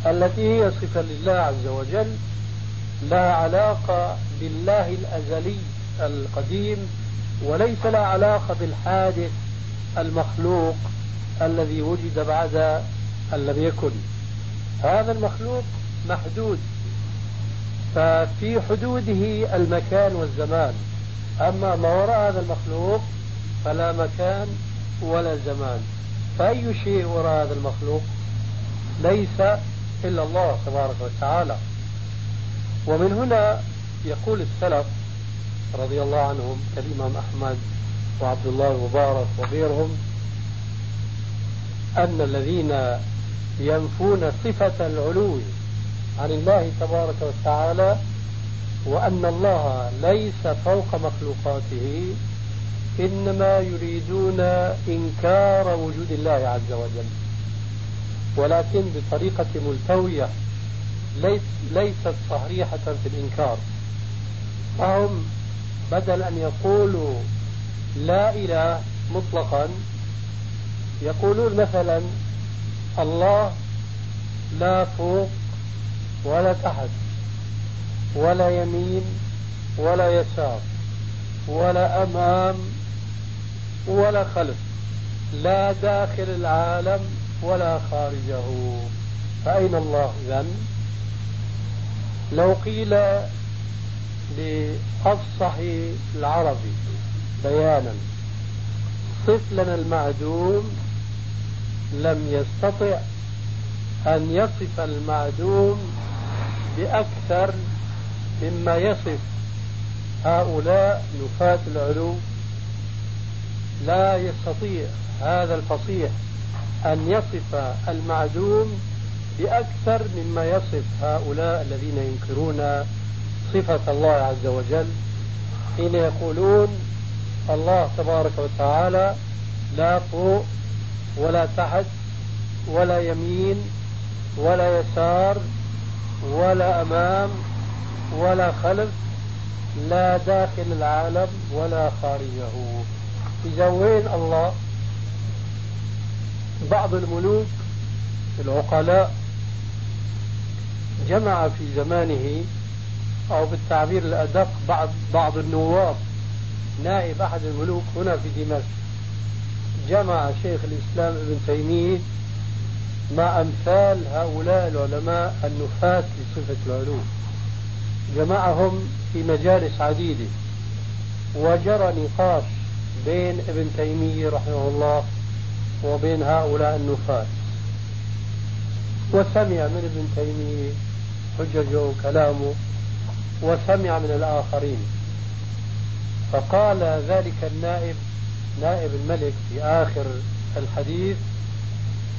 التي هي صفة لله عز وجل لها علاقة بالله الأزلي القديم وليس لها علاقة بالحادث المخلوق الذي وجد بعد أن لم يكن. هذا المخلوق محدود ففي حدوده المكان والزمان. أما ما وراء هذا المخلوق فلا مكان ولا زمان. فأي شيء وراء هذا المخلوق ليس إلا الله تبارك وتعالى. ومن هنا يقول السلف رضي الله عنهم كالإمام أحمد وعبد الله المبارك وغيرهم أن الذين ينفون صفة العلو عن الله تبارك وتعالى وأن الله ليس فوق مخلوقاته إنما يريدون إنكار وجود الله عز وجل. ولكن بطريقة ملتوية ليست صريحة في الإنكار. فهم بدل أن يقولوا لا إله مطلقا يقولون مثلا الله لا فوق ولا تحت ولا يمين ولا يسار ولا أمام ولا خلف لا داخل العالم ولا خارجه. فأين الله إذن؟ لو قيل لأفصح العربي بيانا صف لنا المعدوم لم يستطع أن يصف المعدوم بأكثر مما يصف هؤلاء نفاة العلو. لا يستطيع هذا الفصيح أن يصف المعدوم بأكثر مما يصف هؤلاء الذين ينكرون صفة الله عز وجل حين يقولون الله تبارك وتعالى لا فوق ولا تحت ولا يمين ولا يسار ولا أمام ولا خلف لا داخل العالم ولا خارجه. إذا وين الله بعض الملوك العقلاء جمع في زمانه أو بالتعبير الأدق بعض بعض النواب. نائب أحد الملوك هنا في دمشق. جمع شيخ الإسلام ابن تيمية مع أمثال هؤلاء العلماء النفاة لصفة العلو جمعهم في مجالس عديدة. وجرى نقاش بين ابن تيمية رحمه الله وبين هؤلاء النفاة. وسمع من ابن تيمية حججه وكلامه وسمع من الآخرين. فقال ذلك النائب نائب الملك في آخر الحديث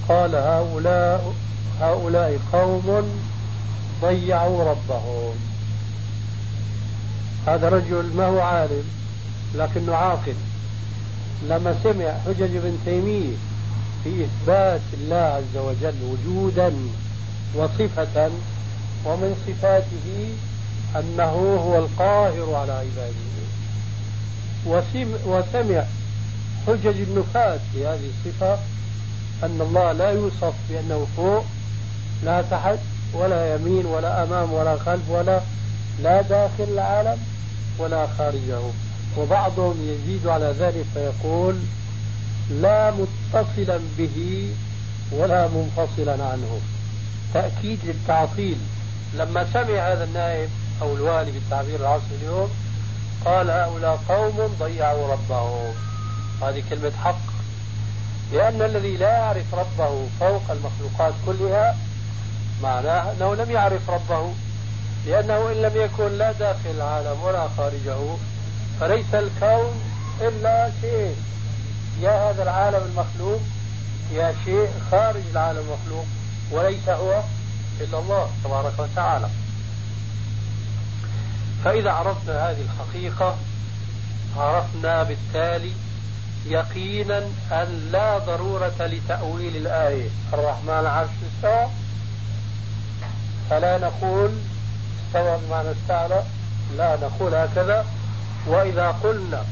قال هؤلاء هؤلاء قوم ضيعوا ربهم. هذا رجل ما هو عالم لكنه عاقل. لما سمع حجج ابن تيمية في إثبات الله عز وجل وجودا وصفة ومن صفاته أنه هو القاهر على عباده. وسمع حجج النفاة في هذه الصفة أن الله لا يوصف بأنه فوق لا تحت ولا يمين ولا أمام ولا خلف ولا لا داخل العالم ولا خارجه. وبعضهم يزيد على ذلك فيقول لا متصلا به ولا منفصلا عنه. تأكيد للتعطيل. لما سمع هذا النائب أو الوالي بالتعبير العصري اليوم قال هؤلاء قوم ضيعوا ربهم. هذه كلمة حق. لأن الذي لا يعرف ربه فوق المخلوقات كلها معناه أنه لم يعرف ربه لأنه إن لم يكن لا داخل العالم ولا خارجه فليس الكون إلا شيء. يا هذا العالم المخلوق يا شيء خارج العالم المخلوق وليس هو إلا الله تبارك وتعالى. فإذا عرفنا هذه الحقيقة عرفنا بالتالي يقينا أن لا ضرورة لتأويل الآية. الرحمن عرش استوى فلا نقول استوى بمعنى استعلى لا نقول هكذا. وإذا قلنا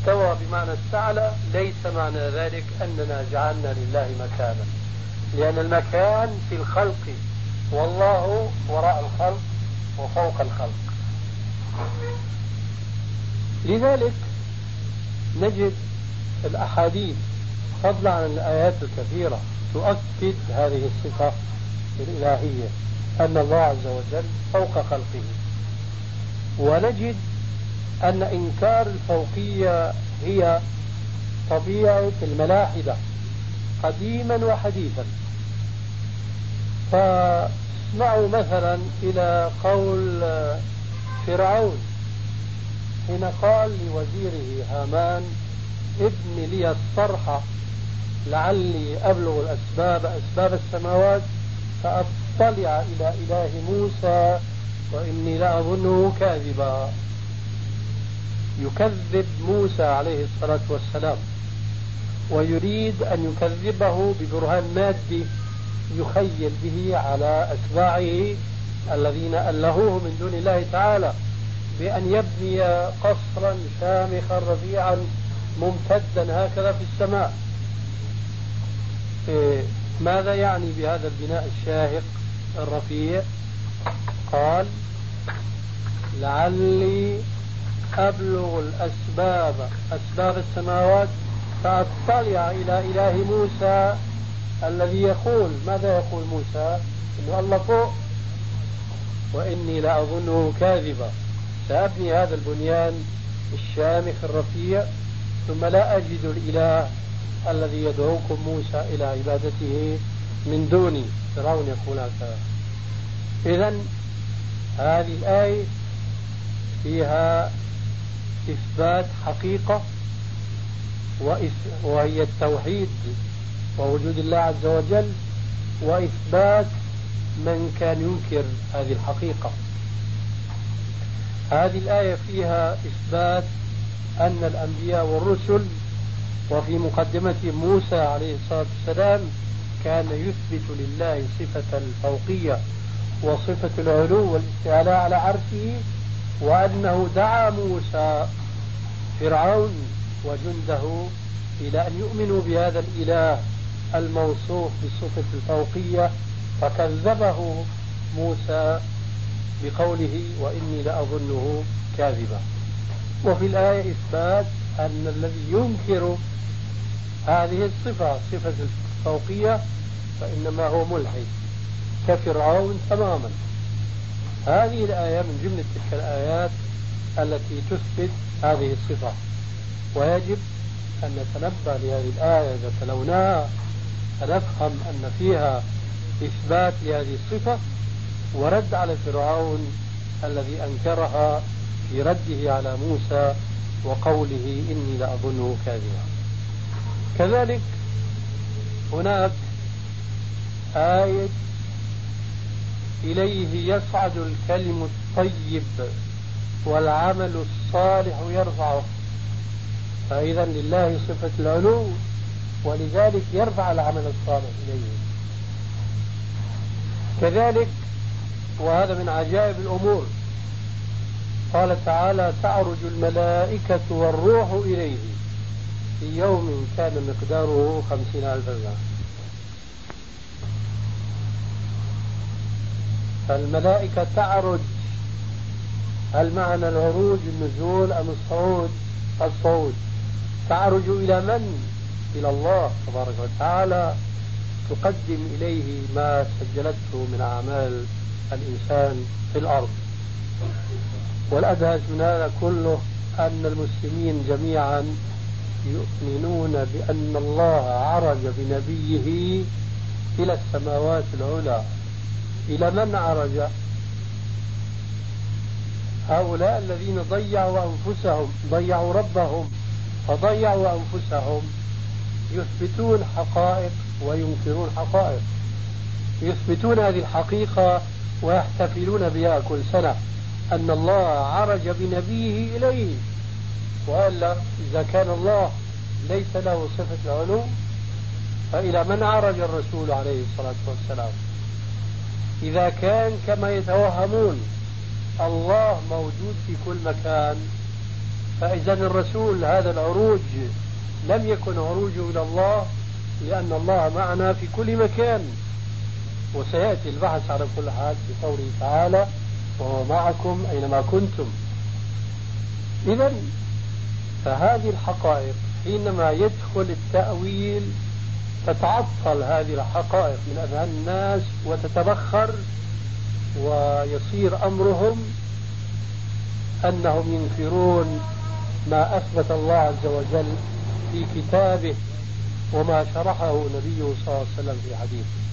استوى بمعنى استعلى ليس معنى ذلك أننا جعلنا لله مكانا. لأن المكان في الخلق والله وراء الخلق وفوق الخلق. لذلك نجد الأحاديث فضلا عن الآيات الكثيرة تؤكد هذه الصفة الإلهية أن الله عز وجل فوق خلقه. ونجد أن إنكار الفوقية هي طبيعة الملاحدة قديما وحديثا. فاسمعوا مثلا إلى قول فرعون حين قال لوزيره هامان ابن لي الصرح لعلي أبلغ الأسباب أسباب السماوات فأطلع إلى إله موسى وإني لأظنه كاذبا. يكذب موسى عليه الصلاة والسلام ويريد أن يكذبه ببرهان مادي يخيل به على أتباعه الذين ألهوه من دون الله تعالى بأن يبني قصرا شامخا رفيعا ممتدا هكذا في السماء. إيه ماذا يعني بهذا البناء الشاهق الرفيع؟ قال لعلي أبلغ الأسباب أسباب السماوات فأطلع إلى إله موسى الذي يقول. ماذا يقول موسى؟ إنه الله فوق. وإني لأظنه كاذبا. سأبني هذا البنيان الشامخ الرفيع. ثم لا أجد الإله الذي يدعوكم موسى إلى عبادته من دوني. فرعون يقول هكذا. إذا هذه الآية فيها إثبات حقيقة وهي التوحيد ووجود الله عز وجل وإثبات من كان ينكر هذه الحقيقة. هذه الآية فيها إثبات أن الأنبياء والرسل وفي مقدمة موسى عليه الصلاة والسلام كان يثبت لله صفة الفوقية وصفة العلو والاستعلاء على عرشه وأنه دعا موسى فرعون وجنده إلى أن يؤمنوا بهذا الإله الموصوف بالصفة الفوقية فكذبه موسى بقوله وإني لأظنه كاذبا. وفي الآية إثبات أن الذي ينكر هذه الصفة صفة الفوقية فإنما هو ملحد كفرعون تماما. هذه الآية من جملة تلك الآيات التي تثبت هذه الصفة. ويجب أن نتنبه لهذه الآية إذا تلوناها فنفهم أن فيها إثبات لهذه الصفة ورد على فرعون الذي أنكرها في رده على موسى وقوله إني لأظنه كاذبا. كذلك هناك آية إليه يصعد الكلم الطيب والعمل الصالح يرفعه. فإذا لله صفة العلو ولذلك يرفع العمل الصالح إليه. كذلك وهذا من عجائب الأمور. قال تعالى تعرج الملائكة والروح إليه. في يوم كان مقداره خمسين ألف سنة. فالملائكة تعرج. هل معنى العروج النزول أم الصعود؟ الصعود. تعرج إلى من؟ إلى الله تبارك وتعالى. تقدم إليه ما سجلته من أعمال الإنسان في الأرض. والأدهش من هذا كله أن المسلمين جميعا يؤمنون بأن الله عرج بنبيه إلى السماوات العلى. إلى من عرج؟ هؤلاء الذين ضيعوا أنفسهم ضيعوا ربهم فضيعوا أنفسهم. يثبتون حقائق وينكرون حقائق. يثبتون هذه الحقيقة ويحتفلون بها كل سنة. أن الله عرج بنبيه إليه وإلا إذا كان الله ليس له صفة العلو فإلى من عرج الرسول عليه الصلاة والسلام؟ إذا كان كما يتوهمون الله موجود في كل مكان فإذا الرسول هذا العروج لم يكن عروجه إلى الله لأن الله معنا في كل مكان وسيأتي البحث على كل حال في قوله تعالى وهو معكم أينما كنتم. إذا فهذه الحقائق حينما يدخل التأويل تتعطل هذه الحقائق من أذهان الناس وتتبخر ويصير أمرهم أنهم ينكرون ما أثبت الله عز وجل في كتابه وما شرحه نبيه صلى الله عليه وسلم في حديثه.